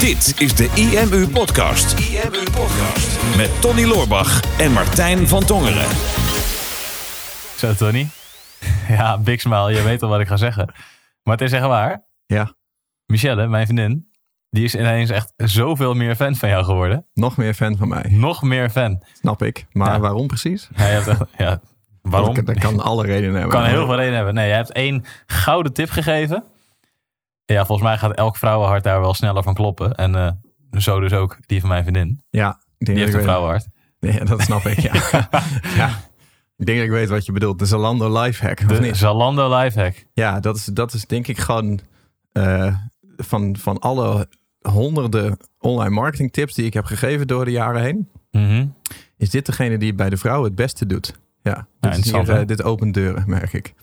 Dit is de IMU Podcast. IMU Podcast. Met Tony Loorbach en Martijn van Tongeren. Zo, Tony. Ja, big smile. Je weet al wat ik ga zeggen. Maar het is echt waar. Ja, Michelle, mijn vriendin, die is ineens echt zoveel meer fan van jou geworden. nog meer fan van mij. Nog meer fan. Snap ik. Maar Ja. waarom precies? Ja, je hebt echt, ja, waarom? Dat, dat kan alle redenen hebben. kan heel veel redenen hebben. Nee, je hebt één gouden tip gegeven. Ja, volgens mij gaat elk vrouwenhart daar wel sneller van kloppen. En eh, zo dus ook die van mijn vriendin. Ja, Die heeft een vrouwenhart. Nee, dat snap ik, ja. ja. Ik denk dat ik weet wat je bedoelt. De Zalando lifehack, De niet? Zalando lifehack. Ja, dat is, dat is denk ik gewoon... eh, van, van alle honderden online marketing tips die ik heb gegeven door de jaren heen... Mhm. is dit degene die het bij de vrouwen het beste doet. Ja, dit, hier, eh, dit opent deuren, merk ik.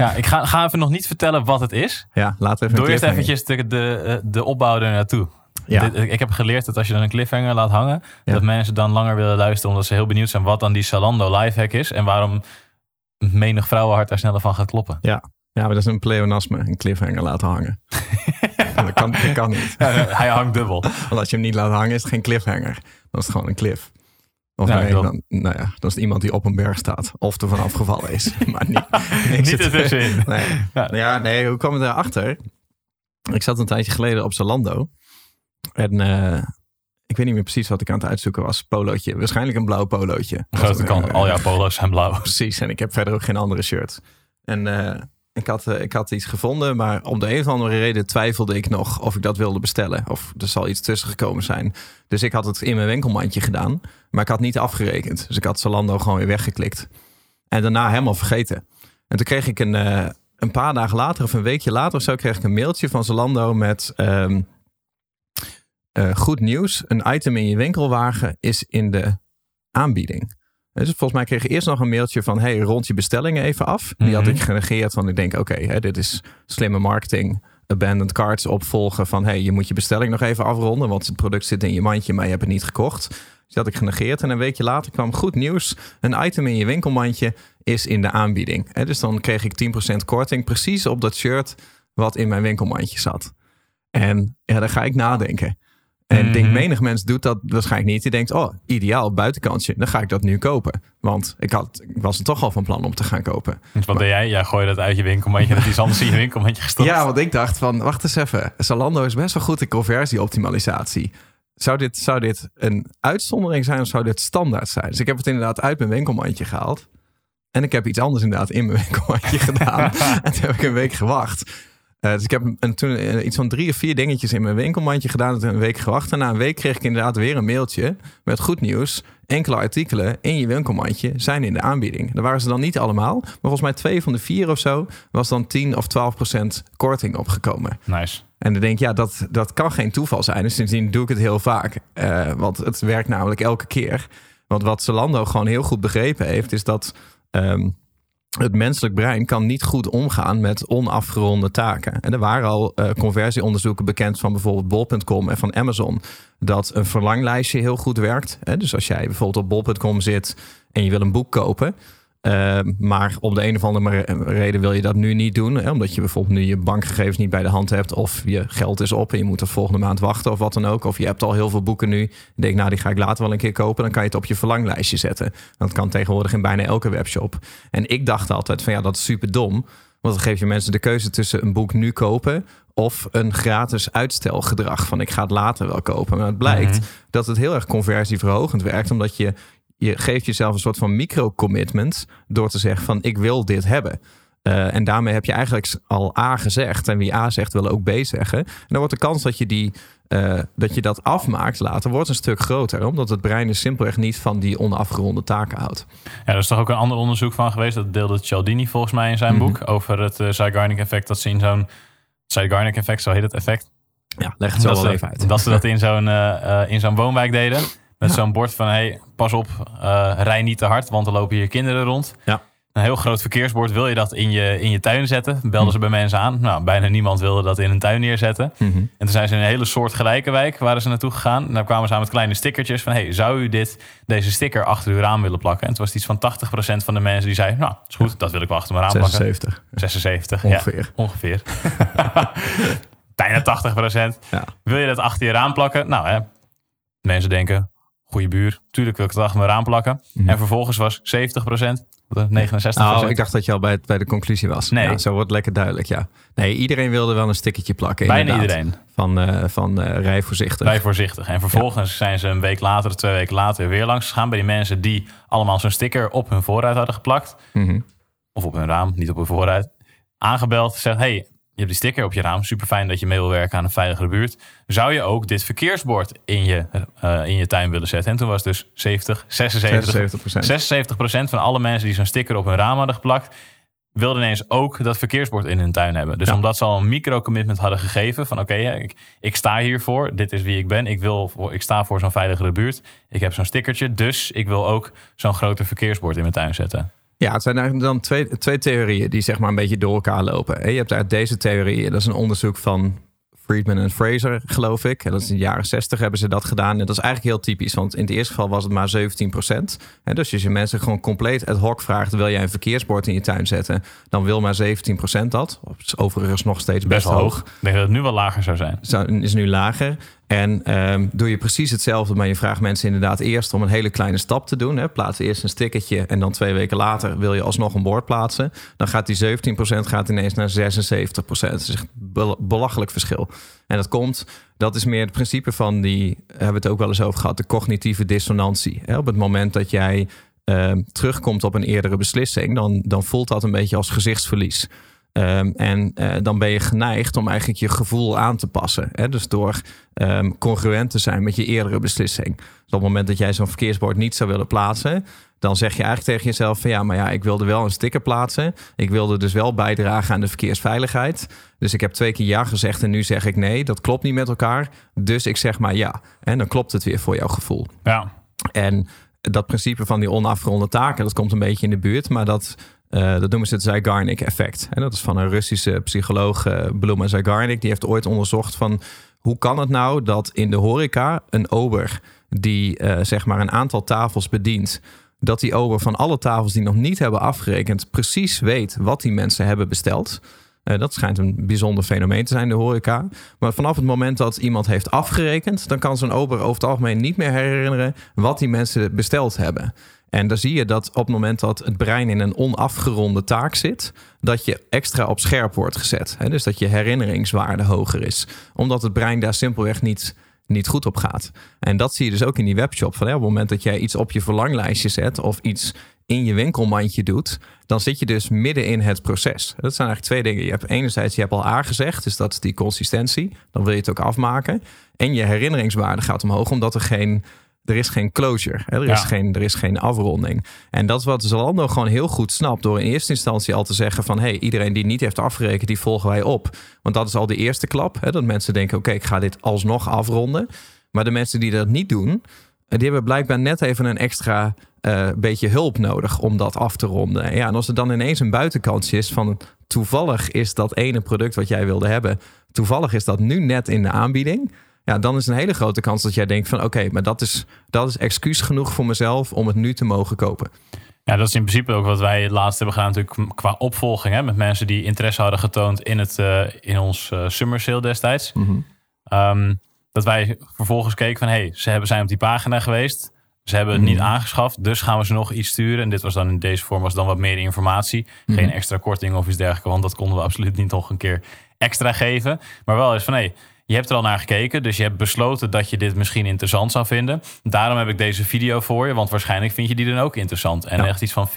Ja, ik ga, ga even nog niet vertellen wat het is. Ja, laten we even Doe eerst eventjes de, de, eh, de opbouw er naartoe. Ja, Dit- ik heb geleerd dat als je dan een cliffhanger laat hangen, Ja. dat mensen dan langer willen luisteren omdat ze heel benieuwd zijn wat dan die Zalando lifehack is en waarom menig vrouwenhart daar sneller van gaat kloppen. ja, maar dat is een pleonasme. Een cliffhanger laten hangen. dat, kan, dat kan niet. Ja, hij hangt dubbel. Want als je hem niet laat hangen, is het geen cliffhanger. Dan is het gewoon een cliff. Of Ja, nee, dan, nou ja, dan is het iemand die op een berg staat. Of er vanaf gevallen is. maar niet, Niet ertussenin. Nee. Ja. Nou ja, nee, hoe kwam ik daarachter? Ik zat een tijdje geleden op Zalando. En eh, ik weet niet meer precies wat ik aan het uitzoeken was. Polootje. Waarschijnlijk een blauw polootje. Grote kant, eh, al jouw polo's zijn blauw. Precies, en ik heb verder ook geen andere shirt. En eh, ik, had, eh, ik had iets gevonden, maar om de een of andere reden twijfelde ik nog of ik dat wilde bestellen. Of er zal iets tussen gekomen zijn. Dus ik had het in mijn winkelmandje gedaan, maar ik had niet afgerekend. Dus ik had Zalando gewoon weer weggeklikt. En daarna helemaal vergeten. En toen kreeg ik een, eh, een paar dagen later of een weekje later zo, kreeg ik een mailtje van Zalando met... ehm, eh, goed nieuws, een item in je winkelwagen is in de aanbieding. Dus volgens mij kreeg ik eerst nog een mailtje van... hey, rond je bestellingen even af. Die had Mhm. ik genegeerd, want ik denk... oké, dit is slimme marketing. Abandoned carts opvolgen van... hey, je moet je bestelling nog even afronden... want het product zit in je mandje, maar je hebt het niet gekocht. Dus die had ik genegeerd. En een weekje later kwam goed nieuws. Een item in je winkelmandje is in de aanbieding. Dus dan kreeg ik 10% korting precies op dat shirt... wat in mijn winkelmandje zat. En ja, dan ga ik nadenken. En ik denk, Mhm. menig mens doet dat waarschijnlijk niet. Die denkt, oh, ideaal, buitenkantje. Dan ga ik dat nu kopen. Want ik, had, ik was er toch al van plan om te gaan kopen. Dus wat deed jij? Jij gooide dat uit je winkelmandje, dat is anders in je winkelmandje gestopt. Ja, want ik dacht van, wacht eens even. Zalando is best wel goed in conversieoptimalisatie. Zou dit, zou dit een uitzondering zijn of zou dit standaard zijn? Dus ik heb het inderdaad uit mijn winkelmandje gehaald. En ik heb iets anders inderdaad in mijn winkelmandje gedaan. en toen heb ik een week gewacht. Eh, dus ik heb een, toen eh, iets van drie of vier dingetjes in mijn winkelmandje gedaan. En toen een week gewacht. En na een week kreeg ik inderdaad weer een mailtje met goed nieuws. Enkele artikelen in je winkelmandje zijn in de aanbieding. Daar waren ze dan niet allemaal. Maar volgens mij twee van de vier of zo was dan 10 of 12 procent korting opgekomen. Nice. En dan denk ik, ja, dat, dat kan geen toeval zijn. Dus sindsdien doe ik het heel vaak. Eh, want het werkt namelijk elke keer. Want wat Zalando gewoon heel goed begrepen heeft, is dat ehm, het menselijk brein kan niet goed omgaan met onafgeronde taken. En er waren al eh, conversieonderzoeken bekend van bijvoorbeeld bol.com en van Amazon. Dat een verlanglijstje heel goed werkt. Hè? Dus als jij bijvoorbeeld op bol.com zit en je wil een boek kopen. Uh, maar om de een of andere reden wil je dat nu niet doen. Hè? Omdat je bijvoorbeeld nu je bankgegevens niet bij de hand hebt. Of je geld is op en je moet de volgende maand wachten of wat dan ook. Of je hebt al heel veel boeken nu. Je denkt, nou die ga ik later wel een keer kopen. Dan kan je het op je verlanglijstje zetten. Dat kan tegenwoordig in bijna elke webshop. En ik dacht altijd van ja, dat is super dom. Want dan geef je mensen de keuze tussen een boek nu kopen of een gratis uitstelgedrag van ik ga het later wel kopen. Maar het blijkt mm-hmm. dat het heel erg conversieverhogend werkt, omdat je je geeft jezelf een soort van micro-commitment door te zeggen van ik wil dit hebben. Uh, en daarmee heb je eigenlijk al A gezegd. En wie A zegt, wil ook B zeggen. En dan wordt de kans dat je, die, uh, dat, je dat afmaakt later wordt een stuk groter. Omdat het brein dus simpelweg niet van die onafgeronde taken houdt. Ja, er is toch ook een ander onderzoek van geweest. Dat deelde Cialdini volgens mij in zijn mm-hmm. boek. Over het uh, Zeigarnik effect. Dat ze in zo'n Zeigarnik effect, zo heet het effect. Ja, leg het zo wel even uit. Dat ze dat in zo'n, in zo'n woonwijk deden. Met ja. zo'n bord van, hey, pas op, uh, rij niet te hard, want er lopen hier kinderen rond. Ja. Een heel groot verkeersbord, wil je dat in je, in je tuin zetten? Belden ze bij mensen aan. Nou, bijna niemand wilde dat in een tuin neerzetten. Mm-hmm. En toen zijn ze in een hele soort gelijke wijk, waren ze naartoe gegaan. En daar kwamen ze aan met kleine stickertjes van, hey, zou u dit, deze sticker achter uw raam willen plakken? En toen was het iets van 80% van de mensen die zeiden, nou, is goed, dat wil ik wel achter mijn raam 76. plakken. 76. 76, ongeveer. Ja, ongeveer. bijna 80 Ja. Wil je dat achter je raam plakken? Nou, hè, mensen denken, goede buur, tuurlijk wil ik het achter mijn raam plakken. Mhm. En vervolgens was 70% 69 Oh, ik dacht dat je al bij, het- bij de conclusie was. Nee. Ja, zo wordt lekker duidelijk, ja. Nee, iedereen wilde wel een stickertje plakken. Bijna inderdaad. iedereen. Van, eh van eh rij voorzichtig. Rij voorzichtig. En vervolgens zijn ze een week later, twee weken later weer langs gegaan bij die mensen die allemaal zo'n sticker op hun voorruit hadden geplakt. Mhm. Of op hun raam, niet op hun voorruit. Aangebeld, zegt hey, je hebt die sticker op je raam. Super fijn dat je mee wil werken aan een veiligere buurt. Zou je ook dit verkeersbord in je, eh, in je tuin willen zetten? En toen was het dus 70, 76, 76%. 76% van alle mensen die zo'n sticker op hun raam hadden geplakt, wilden ineens ook dat verkeersbord in hun tuin hebben. Dus Ja. omdat ze al een micro-commitment hadden gegeven van oké, ja, ik, ik sta hiervoor, dit is wie ik ben, ik, wil, ik sta voor zo'n veiligere buurt, ik heb zo'n stickertje, dus ik wil ook zo'n groter verkeersbord in mijn tuin zetten. Ja, het zijn eigenlijk dan twee, twee theorieën die zeg maar een beetje door elkaar lopen. En je hebt uit deze theorieën, dat is een onderzoek van Friedman en Fraser, geloof ik. En dat is in de jaren 60 hebben ze dat gedaan. En dat is eigenlijk heel typisch, want in het eerste geval was het maar 17 procent. Dus als je mensen gewoon compleet ad hoc vraagt, wil jij een verkeersbord in je tuin zetten? Dan wil maar 17 procent dat. Dat is overigens nog steeds best, hoog. Ik denk dat het nu wel lager zou zijn. is nu lager. En ehm, doe je precies hetzelfde, maar je vraagt mensen inderdaad eerst om een hele kleine stap te doen. Hè. Plaats eerst een stickertje en dan twee weken later wil je alsnog een bord plaatsen. Dan gaat die 17% gaat ineens naar 76%. Dat is echt bel- belachelijk verschil. En dat komt, dat is meer het principe van die, hebben we het ook wel eens over gehad, de cognitieve dissonantie. Hè. Op het moment dat jij ehm, terugkomt op een eerdere beslissing, dan, dan voelt dat een beetje als gezichtsverlies. Ehm, en eh, dan ben je geneigd om eigenlijk je gevoel aan te passen. Hè? Dus door ehm, congruent te zijn met je eerdere beslissing. Dus op het moment dat jij zo'n verkeersbord niet zou willen plaatsen, dan zeg je eigenlijk tegen jezelf van ja, maar ja, ik wilde wel een sticker plaatsen. Ik wilde dus wel bijdragen aan de verkeersveiligheid. Dus ik heb twee keer ja gezegd en nu zeg ik nee. Dat klopt niet met elkaar. Dus ik zeg maar ja. En dan klopt het weer voor jouw gevoel. Ja, En dat principe van die onafgeronde taken, dat komt een beetje in de buurt, maar dat, eh, dat noemen ze het Zeigarnik-effect. En dat is van een Russische psycholoog, eh Bluma Zeigarnik. Die heeft ooit onderzocht van hoe kan het nou dat in de horeca een ober die eh, zeg maar een aantal tafels bedient, dat die ober van alle tafels die nog niet hebben afgerekend precies weet wat die mensen hebben besteld. Dat schijnt een bijzonder fenomeen te zijn de horeca. Maar vanaf het moment dat iemand heeft afgerekend, dan kan zo'n ober over het algemeen niet meer herinneren wat die mensen besteld hebben. En dan zie je dat op het moment dat het brein in een onafgeronde taak zit, dat je extra op scherp wordt gezet. Hè? Dus dat je herinneringswaarde hoger is. Omdat het brein daar simpelweg niet, niet goed op gaat. En dat zie je dus ook in die webshop. Van, hè, op het moment dat jij iets op je verlanglijstje zet of iets in je winkelmandje doet, dan zit je dus midden in het proces. Dat zijn eigenlijk twee dingen. Je hebt enerzijds, je hebt al A gezegd, dus dat is die consistentie. Dan wil je het ook afmaken. En je herinneringswaarde gaat omhoog, omdat er geen, er is geen closure. Hè? Er, is Ja. geen, er is geen afronding. En dat is wat Zalando gewoon heel goed snapt, door in eerste instantie al te zeggen van, hey, iedereen die niet heeft afgerekend, die volgen wij op. Want dat is al de eerste klap. Hè? Dat mensen denken, oké, ik ga dit alsnog afronden. Maar de mensen die dat niet doen, die hebben blijkbaar net even een extra eh, beetje hulp nodig om dat af te ronden. En Ja, en als er dan ineens een buitenkantje is van toevallig is dat ene product wat jij wilde hebben, toevallig is dat nu net in de aanbieding. Ja, dan is een hele grote kans dat jij denkt van oké, maar dat is, dat is excuus genoeg voor mezelf om het nu te mogen kopen. Ja, dat is in principe ook wat wij het laatst hebben gedaan, natuurlijk qua opvolging. Hè, met mensen die interesse hadden getoond in, het, eh, in ons eh, summer sale destijds. Ehm, dat wij vervolgens keken van, hey, ze hebben, zijn op die pagina geweest. Ze hebben het niet aangeschaft, dus gaan we ze nog iets sturen. En dit was dan in deze vorm was dan wat meer informatie. Geen extra korting of iets dergelijks, want dat konden we absoluut niet nog een keer extra geven. Maar wel eens van, hey, je hebt er al naar gekeken, dus je hebt besloten dat je dit misschien interessant zou vinden. Daarom heb ik deze video voor je, want waarschijnlijk vind je die dan ook interessant. En Ja. echt iets van 40%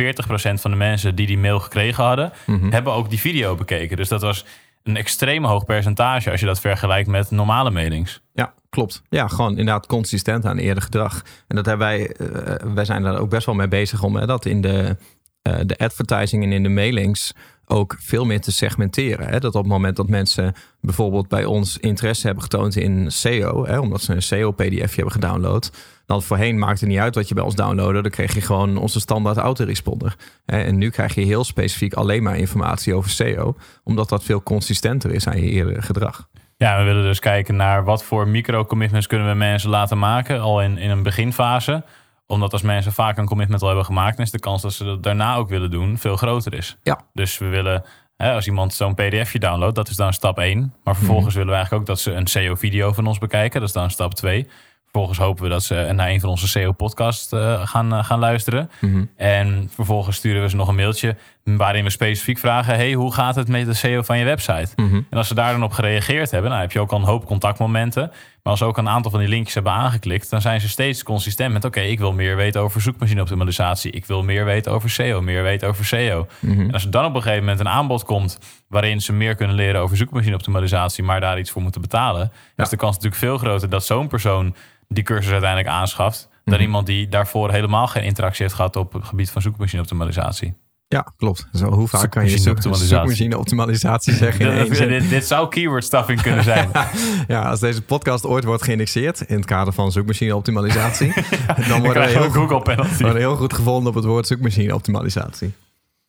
van de mensen die die mail gekregen hadden, hebben ook die video bekeken. Dus dat was een extreem hoog percentage als je dat vergelijkt met normale mailings. Ja, klopt. Ja, gewoon inderdaad consistent aan eerder gedrag. En dat hebben wij, eh, wij zijn daar ook best wel mee bezig om hè, dat in de, eh, de advertising en in de mailings ook veel meer te segmenteren. Hè? Dat op het moment dat mensen bijvoorbeeld bij ons interesse hebben getoond in SEO, hè, omdat ze een SEO-PDF hebben gedownload, dan voorheen maakte het niet uit wat je bij ons downloadde. Dan kreeg je gewoon onze standaard autoresponder. Hè, En nu krijg je heel specifiek alleen maar informatie over SEO, omdat dat veel consistenter is aan je eerdere gedrag. Ja, we willen dus kijken naar wat voor micro-commitments kunnen we mensen laten maken, al in, in een beginfase. Omdat als mensen vaak een commitment al hebben gemaakt, dan is de kans dat ze dat daarna ook willen doen veel groter is. Ja. Dus we willen Hè, als iemand zo'n pdfje downloadt, dat is dan stap 1. Maar vervolgens willen we eigenlijk ook dat ze een SEO-video van ons bekijken. Dat is dan stap 2. Vervolgens hopen we dat ze naar een van onze SEO-podcasts uh, gaan, uh, gaan luisteren. Mhm. En vervolgens sturen we ze nog een mailtje waarin we specifiek vragen: hey, hoe gaat het met de SEO van je website? Mhm. En als ze daar dan op gereageerd hebben, dan heb je ook al een hoop contactmomenten. Maar als ze ook een aantal van die linkjes hebben aangeklikt, dan zijn ze steeds consistent met: oké, ik wil meer weten over zoekmachine-optimalisatie. Ik wil meer weten over SEO, meer weten over SEO. Mhm. En als er dan op een gegeven moment een aanbod komt waarin ze meer kunnen leren over zoekmachine-optimalisatie, maar daar iets voor moeten betalen, ja. is de kans natuurlijk veel groter dat zo'n persoon die cursus uiteindelijk aanschaft, dan Mhm. iemand die daarvoor helemaal geen interactie heeft gehad op het gebied van zoekmachine-optimalisatie. Ja, klopt. Zo, hoe vaak kan je zoek- Zoekmachine-optimalisatie. zoekmachine-optimalisatie zeggen in één zin? dit, dit zou keyword stuffing kunnen zijn. Ja, als deze podcast ooit wordt geïndexeerd in het kader van zoekmachine-optimalisatie, dan Dan worden we je heel, Google worden heel goed gevonden op het woord zoekmachine-optimalisatie.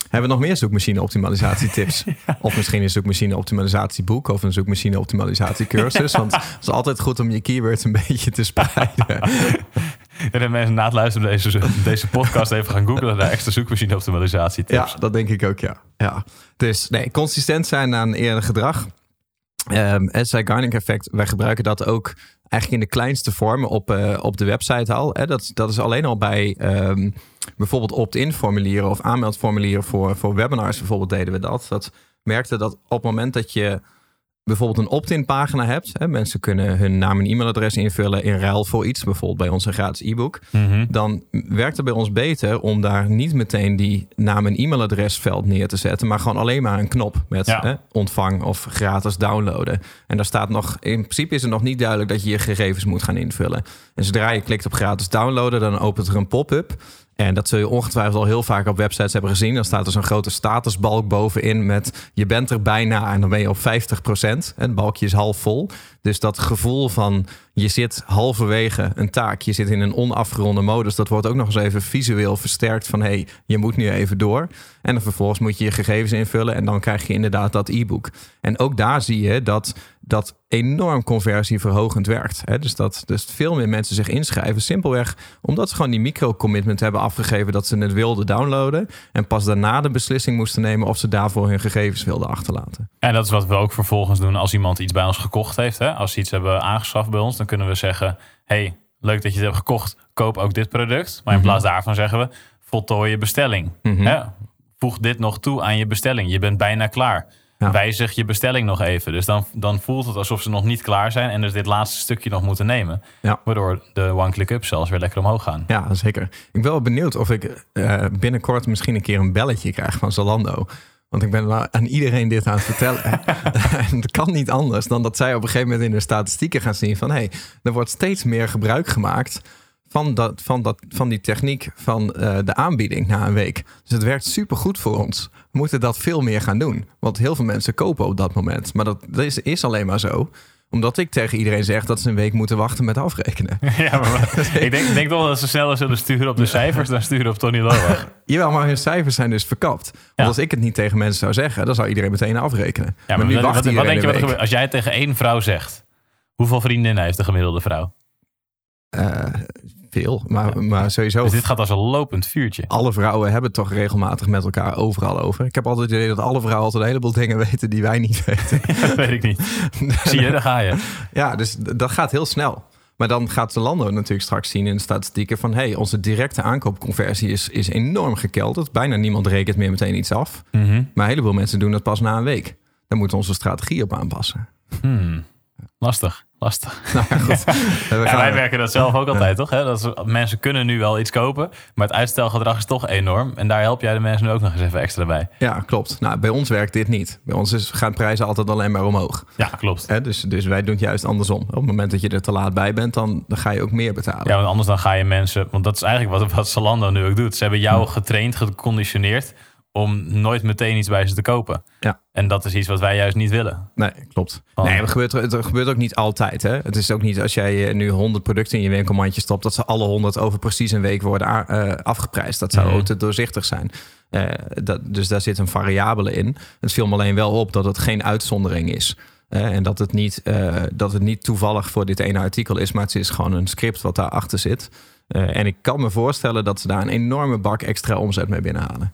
Hebben we nog meer zoekmachine-optimalisatie tips? Of misschien een zoekmachine-optimalisatie boek of een zoekmachine-optimalisatie cursus? Want het is altijd goed om je keywords een beetje te spreiden. En dat mensen na het luisteren deze, deze podcast even gaan googlen naar extra zoekmachine optimalisatie tips. Ja, dat denk ik ook, ja. ja. Dus nee, consistent zijn aan eerder gedrag. Ehm het effect, wij gebruiken dat ook eigenlijk in de kleinste vormen op, eh, op de website al. Hè. Dat, dat is alleen al bij ehm, bijvoorbeeld opt-in formulieren of aanmeldformulieren voor, voor webinars bijvoorbeeld deden we dat. Dat merkte dat op het moment dat je bijvoorbeeld een opt-in pagina hebt. Hè, mensen kunnen hun naam en e-mailadres invullen in ruil voor iets. Bijvoorbeeld bij onze gratis e-book. Mhm. Dan werkt het bij ons beter om daar niet meteen die naam en e-mailadresveld neer te zetten. Maar gewoon alleen maar een knop met Ja. hè, ontvang of gratis downloaden. En daar staat nog, in principe is het nog niet duidelijk dat je je gegevens moet gaan invullen. En zodra je klikt op gratis downloaden, dan opent er een pop-up. En dat zul je ongetwijfeld al heel vaak op websites hebben gezien. Dan staat er zo'n grote statusbalk bovenin met je bent er bijna en dan ben je op 50%. Het balkje is half vol. Dus dat gevoel van je zit halverwege een taak, je zit in een onafgeronde modus, dat wordt ook nog eens even visueel versterkt van hé, hey, je moet nu even door. En vervolgens moet je je gegevens invullen en dan krijg je inderdaad dat e-book. En ook daar zie je dat dat enorm conversieverhogend werkt. Hè? Dus dat dus veel meer mensen zich inschrijven. Simpelweg omdat ze gewoon die micro-commitment hebben afgegeven dat ze het wilden downloaden. En pas daarna de beslissing moesten nemen of ze daarvoor hun gegevens wilden achterlaten. En dat is wat we ook vervolgens doen als iemand iets bij ons gekocht heeft. Hè? Als ze iets hebben aangeschaft bij ons, dan kunnen we zeggen: hey, leuk dat je het hebt gekocht, koop ook dit product. Maar in plaats daarvan zeggen we: voltooi je bestelling. Mhm. Hè? Voeg dit nog toe aan je bestelling. Je bent bijna klaar. Ja. Wijzig je bestelling nog even. Dus dan, dan voelt het alsof ze nog niet klaar zijn en dus dit laatste stukje nog moeten nemen. Ja. Waardoor de one-click-up zelfs weer lekker omhoog gaan. Ja, zeker. Ik ben wel benieuwd of ik eh, binnenkort misschien een keer een belletje krijg van Zalando. Want ik ben aan iedereen dit aan het vertellen. en het kan niet anders dan dat zij op een gegeven moment in de statistieken gaan zien van... hé, hey, er wordt steeds meer gebruik gemaakt van, dat, van, dat, van die techniek van eh, de aanbieding na een week. Dus het werkt supergoed voor ons. We moeten dat veel meer gaan doen. Want heel veel mensen kopen op dat moment. Maar dat, dat is, is alleen maar zo omdat ik tegen iedereen zeg dat ze een week moeten wachten met afrekenen. Ja, maar ik denk, denk toch dat ze sneller zullen sturen op de cijfers dan sturen op Tony Lowach. Jawel, maar hun cijfers zijn dus verkapt. Want Ja. als ik het niet tegen mensen zou zeggen, dan zou iedereen meteen afrekenen. Ja, maar, nu wat, wacht wat, denk je wat er gebeurt? Als jij het tegen één vrouw zegt, hoeveel vriendinnen heeft de gemiddelde vrouw? Eh, veel, maar, maar sowieso... Dus dit gaat als een lopend vuurtje. Alle vrouwen hebben het toch regelmatig met elkaar overal over. Ik heb altijd het idee dat alle vrouwen altijd een heleboel dingen weten die wij niet weten. Dat weet ik niet. Zie je, daar ga je. ja, dus dat gaat heel snel. Maar dan gaat Zalando natuurlijk straks zien in de statistieken van... hey, onze directe aankoopconversie is, is enorm gekelderd. Bijna niemand rekent meer meteen iets af. Mhm. Maar een heleboel mensen doen dat pas na een week. Daar moeten we onze strategie op aanpassen. Hmm. Lastig, lastig. Nou ja, goed. We Ja, gaan- wij werken dat zelf ook altijd, toch? Hè? Dat is- mensen kunnen nu wel iets kopen, maar het uitstelgedrag is toch enorm. En daar help jij de mensen nu ook nog eens even extra bij. Ja, klopt. Nou, bij ons werkt dit niet. Bij ons is, gaan prijzen altijd alleen maar omhoog. Ja, klopt. Hè, dus, dus wij doen het juist andersom. Op het moment dat je er te laat bij bent, dan, dan ga je ook meer betalen. Ja, want anders dan ga je mensen... Want dat is eigenlijk wat, wat Zalando nu ook doet. Ze hebben jou getraind, geconditioneerd... om nooit meteen iets bij ze te kopen. Ja. En dat is iets wat wij juist niet willen. Nee, klopt. Nee, het gebeurt, het gebeurt ook niet altijd. Hè? Het is ook niet als jij eh, nu 100 producten in je winkelmandje stopt, dat ze alle 100 over precies een week worden eh, afgeprijsd. Dat zou Mhm. ook te doorzichtig zijn. Eh, dat, dus daar zit een variabele in. Het viel me alleen wel op dat het geen uitzondering is. En dat het, niet, dat het niet toevallig voor dit ene artikel is, maar het is gewoon een script wat daarachter zit. En ik kan me voorstellen dat ze daar een enorme bak extra omzet mee binnenhalen.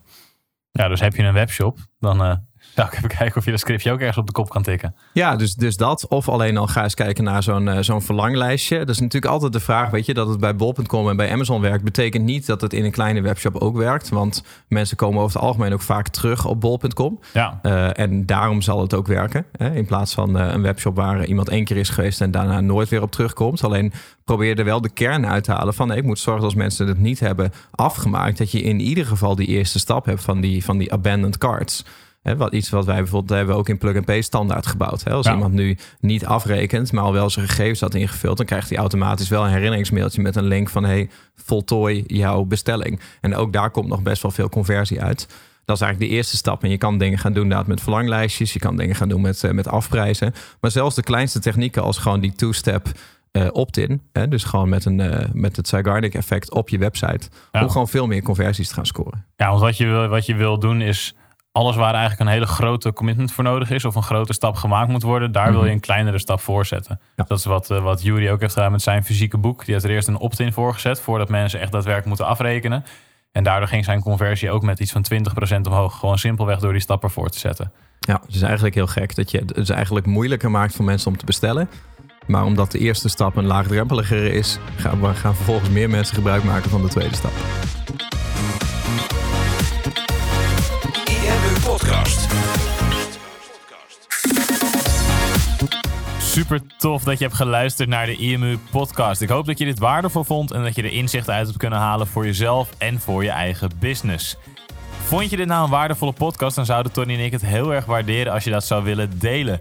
Ja, dus heb je een webshop, dan eh, Zou ik even kijken of je dat scriptje ook ergens op de kop kan tikken. Ja, dus, dus dat. Of alleen al ga eens kijken naar zo'n uh, zo'n verlanglijstje. Dat is natuurlijk altijd de vraag, weet je, dat het bij bol.com en bij Amazon werkt, betekent niet dat het in een kleine webshop ook werkt. Want mensen komen over het algemeen ook vaak terug op bol.com. Ja. Uh, en daarom zal het ook werken. Hè? In plaats van uh, een webshop waar iemand één keer is geweest en daarna nooit weer op terugkomt. Alleen probeer er wel de kern uit te halen van nee, ik moet zorgen dat als mensen het niet hebben afgemaakt, dat je in ieder geval die eerste stap hebt van die, van die abandoned cards. Wat, iets wat wij bijvoorbeeld hebben ook in plug-and-pay standaard gebouwd. Als Ja. iemand nu niet afrekent, maar al wel zijn gegevens had ingevuld, dan krijgt hij automatisch wel een herinneringsmailtje met een link van hey, voltooi jouw bestelling. En ook daar komt nog best wel veel conversie uit. Dat is eigenlijk de eerste stap. En je kan dingen gaan doen met verlanglijstjes. Je kan dingen gaan doen met, eh, met afprijzen. Maar zelfs de kleinste technieken als gewoon die two-step eh, opt-in. Hè, dus gewoon met, een, eh, met het Zygarnik effect op je website. Ja. Om gewoon veel meer conversies te gaan scoren. Ja, want wat je, wil, wat je wil doen is alles waar eigenlijk een hele grote commitment voor nodig is, of een grote stap gemaakt moet worden, daar wil je een kleinere stap voor zetten. Ja. Dat is wat, eh, wat Jury ook heeft gedaan met zijn fysieke boek. Die heeft er eerst een opt-in voor gezet, voordat mensen echt daadwerkelijk moeten afrekenen. En daardoor ging zijn conversie ook met iets van 20% omhoog. Gewoon simpelweg door die stap ervoor te zetten. Ja, het is eigenlijk heel gek dat je het eigenlijk moeilijker maakt voor mensen om te bestellen. Maar omdat de eerste stap een laagdrempeliger is, gaan, we- gaan vervolgens meer mensen gebruik maken van de tweede stap. Super tof dat je hebt geluisterd naar de IMU podcast. Ik hoop dat je dit waardevol vond en dat je er inzichten uit hebt kunnen halen voor jezelf en voor je eigen business. Vond je dit nou een waardevolle podcast, dan zouden Tony en ik het heel erg waarderen als je dat zou willen delen.